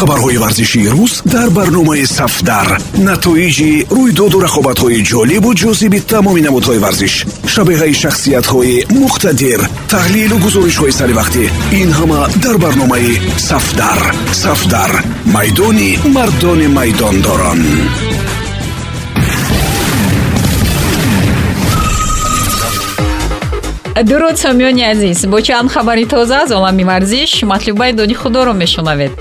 хабарҳои варзишии рӯз дар барномаи сафдар. Натоиҷи рӯйдоду рақобатҳои ҷолибу ҷозиби тамоми намудҳои варзиш шабеҳаи шахсиятҳои муқтадир таҳлилу гузоришҳои саривақтӣ ин ҳама дар барномаи сафдар. Сафдар майдони мардони майдондорон. Дуруд сомиёни азиз бо чанд хабари тоза аз олами варзиш матлубаи дони худоро мешунавед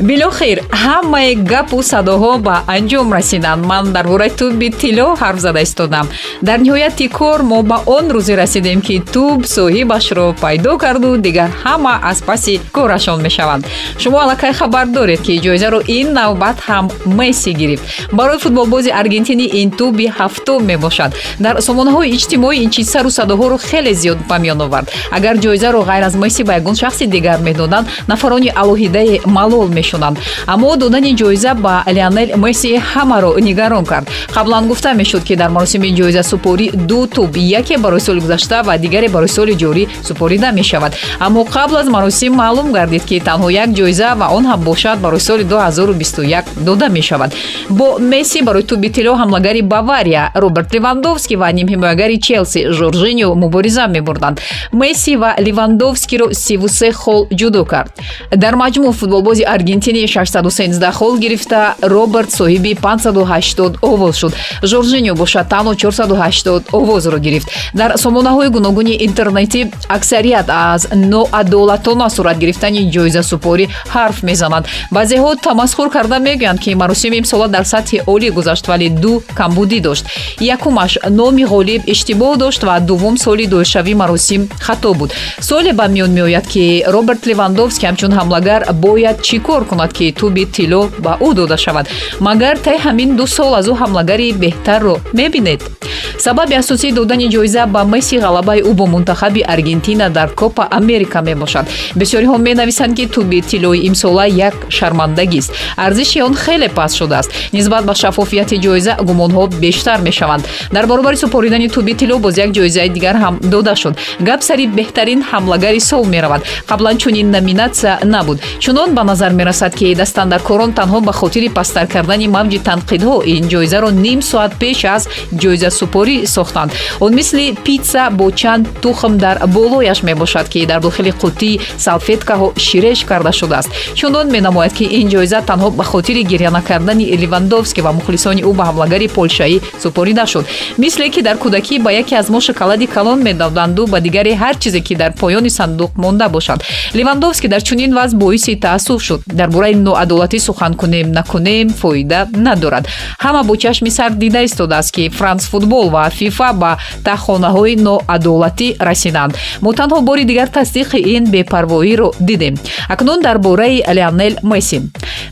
билохир ҳамаи гапу садоҳо ба анҷом расиданд ман дар бораи туби тилло ҳарф зада истодам. Дар ниҳояти кор мо ба он рӯзе расидем ки туб соҳибашро пайдо карду дигар ҳама аз паси корашон мешаванд. Шумо аллакай хабар доред ки ҷоизаро ин навбат ҳам месси гирифт. Барои футболбози аргентинӣ ин туби ҳафтум мебошад. Дар сомонаҳои иҷтимоӣ ин чиз сару садоҳоро хеле зиёд ба миён овард. Агар ҷоизаро ғайр аз месси ба ягон шахси дигар медоданд нафарони алоҳидаи малол меш мешунанд аммо додани ҷоиза ба леонел месси ҳамаро нигарон кард. Қаблан гуфта мешуд ки дар маросими ҷоизасупорӣ ду туб яке барои соли гузашта ва дигаре барои соли ҷорӣ супорида мешавад аммо қабл аз маросим маълум гардид ки танҳо як ҷоиза ва он ҳам бошад барои соли 2021 дода мешавад. Бо месси барои туби тилло ҳамлагари бавария роберт левандовски ва нимҳимоягари челси жоржиньо мубориза мебурданд. Месси ва левандовскиро 33 хол ҷудо кард. Дар маҷмӯъ футболбози аргентин аргентини 613 хол гирифта роберт соҳиби 580 овоз шуд. Жоржиньо бошад танҳо 480 овозро гирифт. Дар сомонаҳои гуногуни интернетӣ аксарият аз ноадолатона сурат гирифтани ҷоизасупорӣ ҳарф мезананд баъзеҳо тамасхур карда мегӯянд ки маросими имсола дар сатҳи олӣ гузашт вале ду камбудӣ дошт. Якумаш номи ғолиб иштибоҳ дошт ва дуввум соли доиршавии маросим хато буд. Соле ба миён меояд ки роберт левандовски ҳамчун ҳамлагар бояд чӣ кор кунад ки туби тилло ба ӯ дода шавад. Магар таи ҳамин ду сол аз ӯ ҳамлагари беҳтарро мебинед. Сабаби асосии додани ҷоиза ба месси ғалабаи ӯ бо мунтахаби аргентина дар копа америка мебошад. Бисёриҳо менависанд ки туби тиллои имсола як шармандагист. Арзиши он хеле паст шудааст. Нисбат ба шаффофияти ҷоиза гумонҳо бештар мешаванд. Дар баробари супоридани туби тилло боз як ҷоизаи дигар ҳам дода шуд. Гап сари беҳтарин ҳамлагари сол меравад. Қаблан чунин номинатсия набуд. Чунон ба назар мерасад мерасад ки дастандакорон танҳо ба хотири пасттар кардани мавҷи танқидҳо ин ҷоизаро ним соат пеш аз ҷоизасупорӣ сохтанд. Он мисли питса бо чанд тухм дар болояш мебошад ки дар дохили қуттии салфеткаҳо ширеш карда шудааст. Чунон менамояд ки ин ҷоиза танҳо ба хотири гирья накардани левандовски ва мухлисони ӯ ба ҳамлагари полшаӣ супорида шуд мисле ки дар кӯдакӣ ба яке аз мо шоколади калон медоданду ба дигаре ҳар чизе ки дар поёни сандуқ монда бошад. Левандовски дар чунин вазъ боиси таассуф шуд. Дар бораи ноадолатӣ сухан кунем накунем фоида надорад. Ҳама бо чашми сар дида истодааст ки франс футбол ва фифа ба тахонаҳои ноадолатӣ расиданд мо танҳо бори дигар тасдиқи ин бепарвоиро дидем. Акнун дар бораи леонел месси.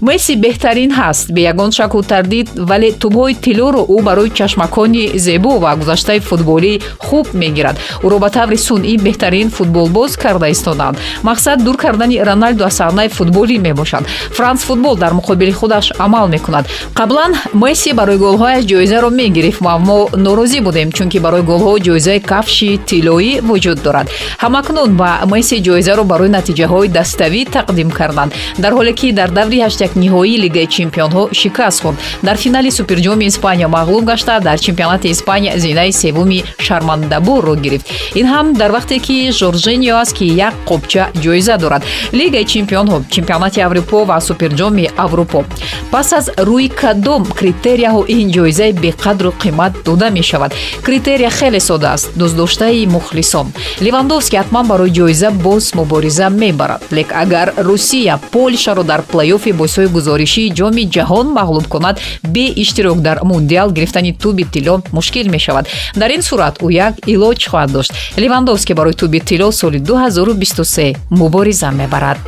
Месси беҳтарин ҳаст. Бе ягон шаку тардид вале тубҳои тиллоро ӯ барои чашмакони зебо ва гузаштаи футболӣ хуб мегирад. Ӯро ба таври сунъӣ беҳтарин футболбоз карда истоданд. Мақсад дур кардани роналду аз саҳнаи футболӣ мебошад франс футбол дар муқобили худаш амал мекунад. Қаблан месси барои голҳояш ҷоизаро мегирифт ва мо норозӣ будем чунки барои голҳо ҷоизаи кафши тиллоӣ вуҷуд дорад. Ҳамакнун ба месси ҷоизаро барои натиҷаҳои dastavӣ тақдим карданд. Дар ҳоле ки дар даври ҳаштякниҳоии лигаи чемпионҳо шикаст хӯрд дар финали суперҷоми испания мағлуб гашта дар чемпионати испания зинаи севуми шармандабурро гирифт. Ин ҳам дар вақте ки жоржиньо аст ки як қопча ҷоиза дорад. Лигаи чемпионҳо чемпионати аврупо аврупо ва суперҷоми аврупо. Пас аз рӯи кадом критерияҳо ин ҷоизаи беқадру қимат дода мешавад. Критерия хеле сода аст дӯстдоштаи мухлисон. Левандовски ҳатман барои ҷоиза боз мубориза мебарад. Лек агар русия полшаро дар плейофи босҳои гузоришии ҷоми ҷаҳон мағлуб кунад бе иштирок дар мундиал гирифтани туби тилло мушкил мешавад. Дар ин сурат ӯ як илоҷ хоҳад дошт. Левандовски барои туби тилло соли 2023 мубориза мебарад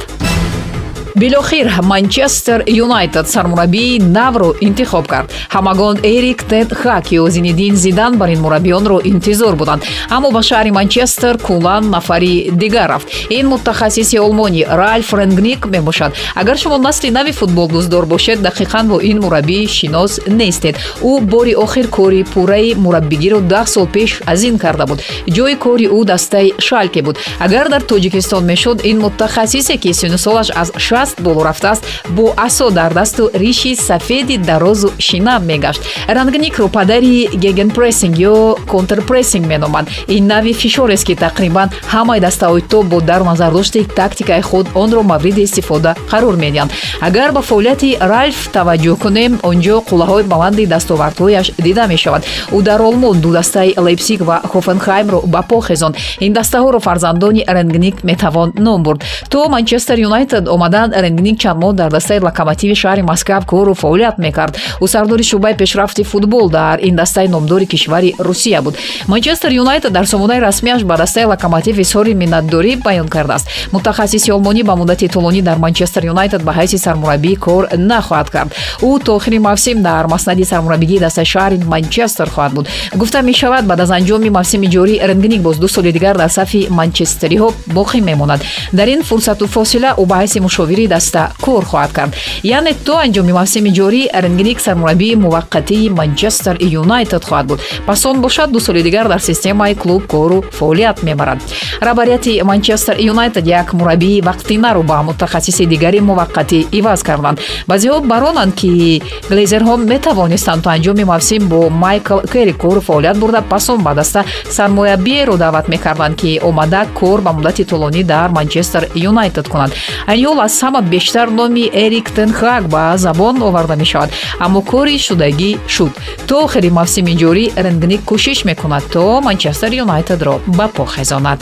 билохир манчестер юнайтед сармураббии навро интихоб кард. Ҳамагон эрик тед хак ё зинидин зидан бар ин мураббиёнро интизор буданд. Аммо ба шаҳри манчестер кулан нафари дигар рафт. Ин мутахассиси олмонӣ ральф ренгник мебошад. Агар шумо насли нави футболдӯстдор бошед дақиқан бо ин мураббӣ шинос нестед. Ӯ бори охир кори пурраи мураббигиро даҳ сол пеш аз ин карда буд. Ҷои кори ӯ дастаи шалке буд. Агар дар тоҷикистон мешуд ин мутахассисе ки сину солаш аз 6 даст боло рафтааст бо асо дар дасту риши сафеди дарозу шинам мегашт. Рангникро падари гегенпрессинг ё контрпрессинг меноманд ин нави фишорест ки тақрибан ҳамаи дастаҳои тоб бо дар назардошти тактикаи худ онро мавриди истифода қарор медиҳанд. Агар ба фаъолияти ральф таваҷҷӯҳ кунем онҷо қуллаҳои баланди дастовардҳояш дида мешавад. Ӯ дар олмон ду дастаи лейпсиг ва хофенхаймро ба по хезонд. Ин дастаҳоро фарзандони ренгник метавон ном бурд. То манчестер юнайтед омадан ренгник чанд моҳ дар дастаи локомотиви шаҳри москав кору фаъолият мекард. Ӯ сардори шӯъбаи пешрафти футбол дар ин дастаи номдори кишвари русия буд. Манчестер юнайтед дар сомонаи расмияш ба дастаи локомотив изҳори миннатдорӣ баён кардааст мутахассиси олмонӣ ба муддати тӯлонӣ дар манчестер юнайтед ба ҳайси сармураббӣ кор нахоҳад кард. Ӯ то охири мавсим дар маснади сармураббигии дастаи шаҳри манчестер хоҳад буд. Гуфта мешавад баъд аз анҷоми мавсими ҷорӣ ренгник боз ду соли дигар дар сафи манчестериҳо боқӣ мемонад. Дар ин фурсату фосила ӯ ба ҳайси мушовири даста кор хоҳад кард. Яъне то анҷоми мавсими ҷорӣ ренгник сармураббии муваққатии манчестер юнайтед хоҳад буд. Пас он бошад ду соли дигар дар системаи клуб кору фаъолият мебарад. Раҳбарияти манчестер юнайтед як мураббии вақтинаро ба мутахассиси дигари муваққатӣ иваз карданд. Баъзеҳо баронанд ки глезерҳо метавонистанд то анҷоми мавсим бо майкл керикор фаъолият бурда пас он ба даста сармоябиеро даъват мекарданд ки омада кор ба муддати тӯлонӣ дар манчестер юнайтед кунад. Айни ҳол аз ҳама бештар номи эрик тенхак ба забон оварда мешавад. Аммо кори шудагӣ шуд. То охири мавсими ҷорӣ ренгник кӯшиш мекунад то манчестер юнайтедро ба по хезонад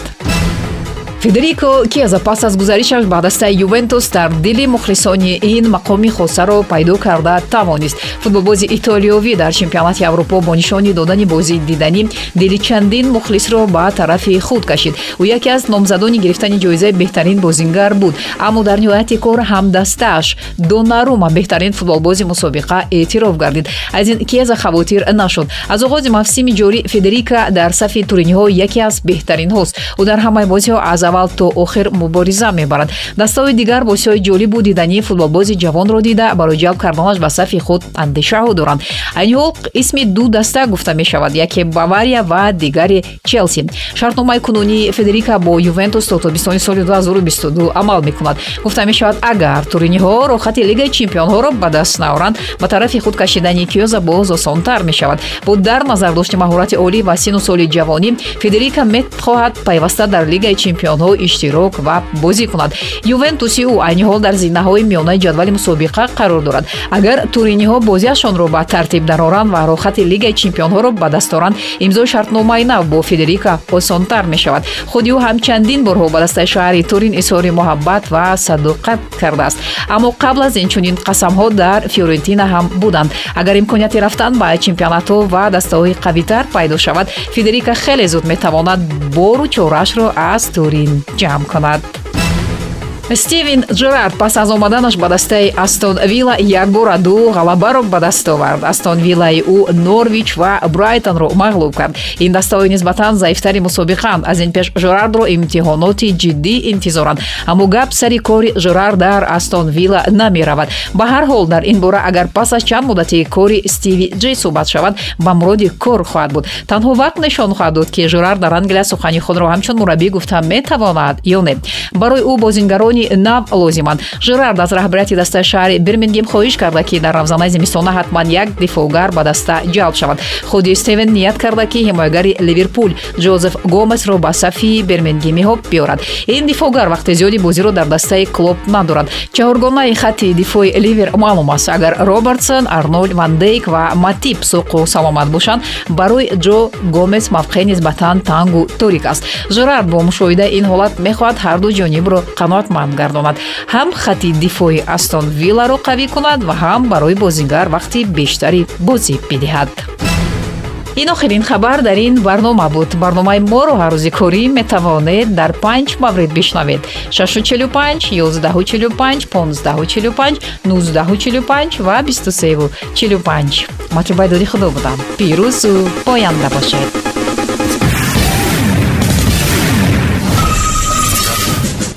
федерико киаза пас аз гузаришаш ба дастаи ювентус дар дили мухлисони ин мақоми хосаро пайдо карда тавонист. Футболбози итолиёвӣ дар чемпионати аврупо бо нишони додани бозии диданӣ дили чандин мухлисро ба тарафи худ кашид. Ӯ яке аз номзадони гирифтани ҷоизаи беҳтарин бозингар буд. Аммо дар ниҳояти кор ҳамдастааш донарума беҳтарин футболбози мусобиқа эътироф гардид. Аз ин киаза хавотир нашуд. Аз оғози мавсими ҷорӣ федерика дар сафи туриниҳо яке аз беҳтаринҳост ӯ дар ҳамаи бозиҳо аз аввал то охир мубориза мебарад. Дастаҳои дигар бозиҳои ҷолибу дидании футболбози ҷавонро дида барои ҷалб карданаш ба сафи худ андешаҳо доранд. Айни ҳол исми ду даста гуфта мешавад яке бавария ва дигаре челси. Шартномаи кунунии федерика бо ювентус то тобистони соли 2022 амал мекунад. Гуфта мешавад агар туриниҳо рохати лигаи чемпионҳоро ба даст наоранд ба тарафи худ кашидани киёза боз осонтар мешавад. Бо дар назар дошти маҳорати олӣ ва сину соли ҷавонӣ федерика мехоҳад пайваста дар лигаи чемпионҳо ҷазоҳо иштирок ва бозӣ кунад. Ювентуси ӯ айни ҳол дар зинаҳои миёнаи ҷадвали мусобиқа қарор дорад. Агар туриниҳо бозиашонро ба тартиб дароранд ва рохати лигаи чемпионҳоро ба даст оранд имзои шартномаи нав бо федерика осонтар мешавад. Худи ӯ ҳам чандин борҳо ба дастаи шаҳри турин изҳори муҳаббат ва садоқат кардааст. Аммо қабл аз ин чунин қасамҳо дар фиорентина ҳам буданд. Агар имконияти рафтан ба чемпионатҳо ва дастаҳои қавитар пайдо шавад федерика хеле зуд метавонад бору чораашро аз турин ҷамъ кунад стивен джерард пас аз омаданаш ба дастаи астон вилла якбора ду ғалабаро ба даст овард. Астон виллаи ӯ норвич ва брайтонро мағлуб кард. Ин дастаҳои нисбатан заифтари мусобиқаанд аз ин пеш жерардро имтиҳоноти ҷиддӣ интизоранд. Аммо гап сари кори жерар дар астон вилла намеравад. Ба ҳар ҳол дар ин бора агар пас аз чанд муддати кори стиви ҷей суҳбат шавад ба муроди кор хоҳад буд. Танҳо вақт нишон хоҳад дод ки жерар дар англия сухани худро ҳамчун мураббӣ гуфта метавонад ё не. Барои ӯ бозингарони ҷавони нав лозиманд. Жерард аз раҳбарияти дастаи шаҳри бирмингем хоҳиш карда ки дар равзанаи зимистона ҳатман як дифоъгар ба даста ҷалб шавад худи стивен ният карда ки ҳимоягари ливерпул ҷозеф гомесро ба сафи бирмингемиҳо биёрад. Ин дифоъгар вақти зиёди бозиро дар дастаи клоп надорад. Чаҳоргонаи хатти дифоъи ливер маълум аст. Агар робертсон арнольд вандейк ва матип суқу саломат бошанд барои ҷо гомес мавқеъ нисбатан тангу торик аст. Жерард бо мушоҳидаи ин ҳолат мехоҳад ҳарду ҷонибро қаноатманд фароҳам гардонад ҳам хати дифои астон вилларо қавӣ кунад ва ҳам барои бозигар вақти бештари бозӣ бидиҳад. Ин охирин хабар дар ин барнома буд. Барномаи моро ҳаррӯзи корӣ метавонед дар панҷ маврид бишнавед. 645 1145 1545 1945 ва 2345 матрубайдоди худо будам. Пирӯзу поянда бошед